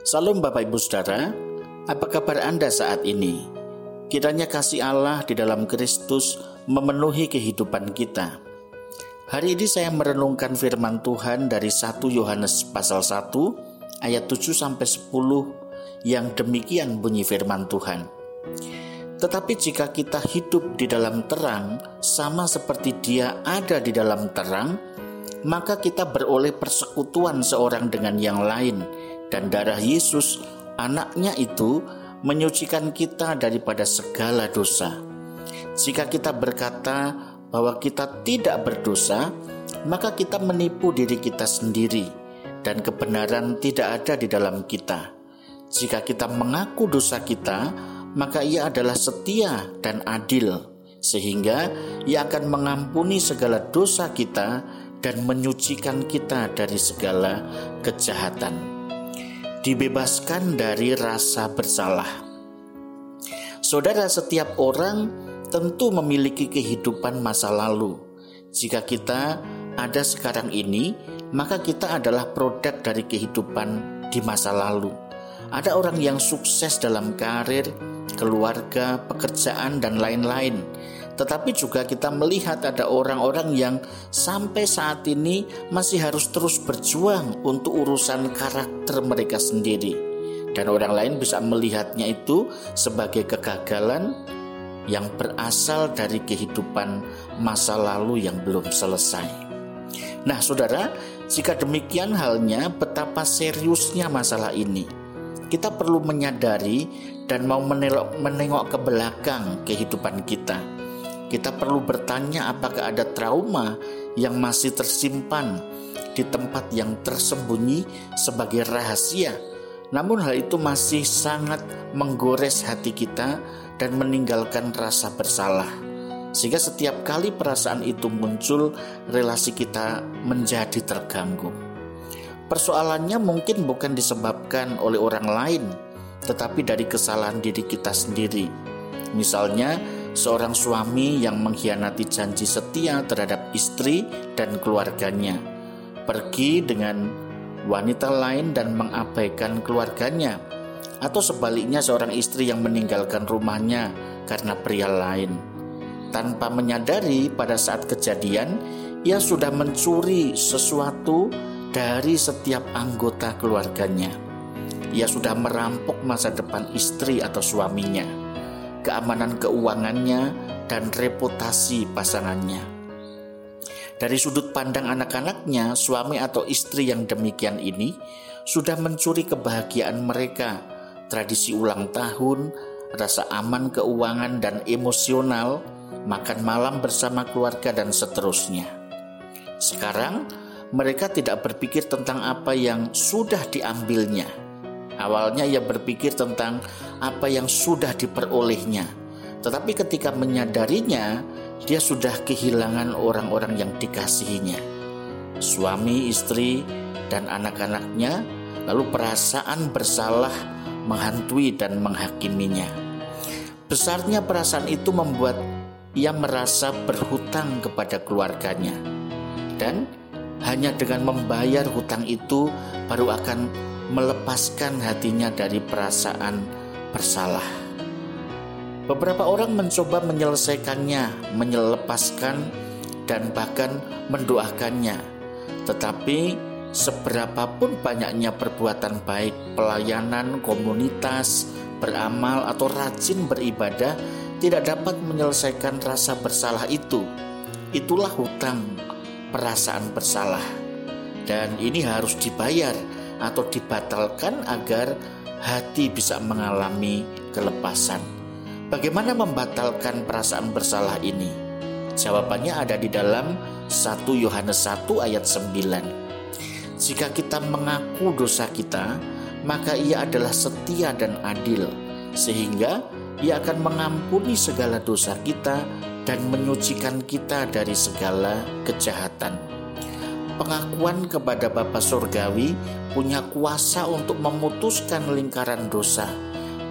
Salam Bapak Ibu Saudara, apa kabar Anda saat ini? Kiranya kasih Allah di dalam Kristus memenuhi kehidupan kita. Hari ini saya merenungkan firman Tuhan dari 1 Yohanes pasal 1 ayat 7 sampai 10 yang demikian bunyi firman Tuhan. Tetapi jika kita hidup di dalam terang sama seperti Dia ada di dalam terang, maka kita beroleh persekutuan seorang dengan yang lain dan darah Yesus anaknya itu menyucikan kita daripada segala dosa. Jika kita berkata bahwa kita tidak berdosa, maka kita menipu diri kita sendiri dan kebenaran tidak ada di dalam kita. Jika kita mengaku dosa kita, maka ia adalah setia dan adil, sehingga ia akan mengampuni segala dosa kita dan menyucikan kita dari segala kejahatan. Dibebaskan dari rasa bersalah. Saudara, setiap orang tentu memiliki kehidupan masa lalu. Jika kita ada sekarang ini, maka kita adalah produk dari kehidupan di masa lalu. Ada orang yang sukses dalam karir, keluarga, pekerjaan, dan lain-lain. Tetapi juga kita melihat ada orang-orang yang sampai saat ini masih harus terus berjuang untuk urusan karakter mereka sendiri, dan orang lain bisa melihatnya itu sebagai kegagalan yang berasal dari kehidupan masa lalu yang belum selesai. Nah, saudara, jika demikian halnya, betapa seriusnya masalah ini. Kita perlu menyadari dan mau menengok ke belakang kehidupan kita kita perlu bertanya apakah ada trauma yang masih tersimpan di tempat yang tersembunyi sebagai rahasia. Namun hal itu masih sangat menggores hati kita dan meninggalkan rasa bersalah. Sehingga setiap kali perasaan itu muncul, relasi kita menjadi terganggu. Persoalannya mungkin bukan disebabkan oleh orang lain, tetapi dari kesalahan diri kita sendiri. Misalnya, seorang suami yang mengkhianati janji setia terhadap istri dan keluarganya, pergi dengan wanita lain dan mengabaikan keluarganya, atau sebaliknya seorang istri yang meninggalkan rumahnya karena pria lain. Tanpa menyadari pada saat kejadian, ia sudah mencuri sesuatu dari setiap anggota keluarganya. Ia sudah merampok masa depan istri atau suaminya keamanan keuangannya, dan reputasi pasangannya. Dari sudut pandang anak-anaknya, suami atau istri yang demikian ini sudah mencuri kebahagiaan mereka, tradisi ulang tahun, rasa aman keuangan dan emosional, makan malam bersama keluarga, dan seterusnya. Sekarang mereka tidak berpikir tentang apa yang sudah diambilnya Awalnya ia berpikir tentang apa yang sudah diperolehnya, tetapi ketika menyadarinya, dia sudah kehilangan orang-orang yang dikasihinya, suami, istri, dan anak-anaknya. Lalu perasaan bersalah menghantui dan menghakiminya. Besarnya perasaan itu membuat ia merasa berhutang kepada keluarganya, dan hanya dengan membayar hutang itu baru akan melepaskan hatinya dari perasaan bersalah. Beberapa orang mencoba menyelesaikannya, menyelepaskan, dan bahkan mendoakannya. Tetapi seberapapun banyaknya perbuatan baik, pelayanan, komunitas, beramal, atau rajin beribadah, tidak dapat menyelesaikan rasa bersalah itu. Itulah hutang perasaan bersalah, dan ini harus dibayar atau dibatalkan agar hati bisa mengalami kelepasan. Bagaimana membatalkan perasaan bersalah ini? Jawabannya ada di dalam 1 Yohanes 1 ayat 9. Jika kita mengaku dosa kita, maka ia adalah setia dan adil, sehingga ia akan mengampuni segala dosa kita dan menyucikan kita dari segala kejahatan pengakuan kepada Bapa Surgawi punya kuasa untuk memutuskan lingkaran dosa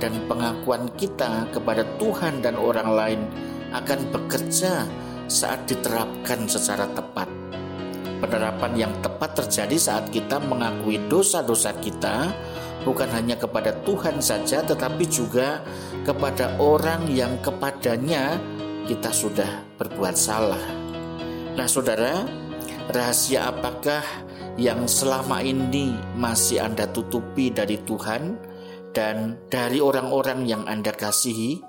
dan pengakuan kita kepada Tuhan dan orang lain akan bekerja saat diterapkan secara tepat. Penerapan yang tepat terjadi saat kita mengakui dosa-dosa kita, bukan hanya kepada Tuhan saja, tetapi juga kepada orang yang kepadanya kita sudah berbuat salah. Nah, saudara, rahasia apakah yang selama ini masih Anda tutupi dari Tuhan dan dari orang-orang yang Anda kasihi?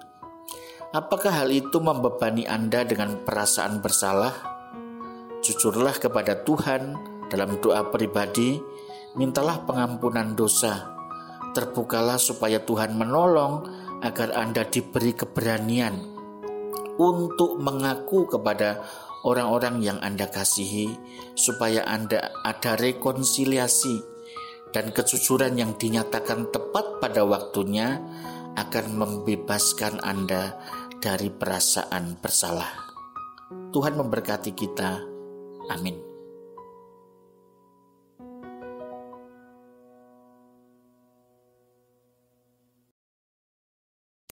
Apakah hal itu membebani Anda dengan perasaan bersalah? Jujurlah kepada Tuhan dalam doa pribadi, mintalah pengampunan dosa. Terbukalah supaya Tuhan menolong agar Anda diberi keberanian untuk mengaku kepada orang-orang yang Anda kasihi, supaya Anda ada rekonsiliasi dan kejujuran yang dinyatakan tepat pada waktunya akan membebaskan Anda dari perasaan bersalah. Tuhan memberkati kita. Amin.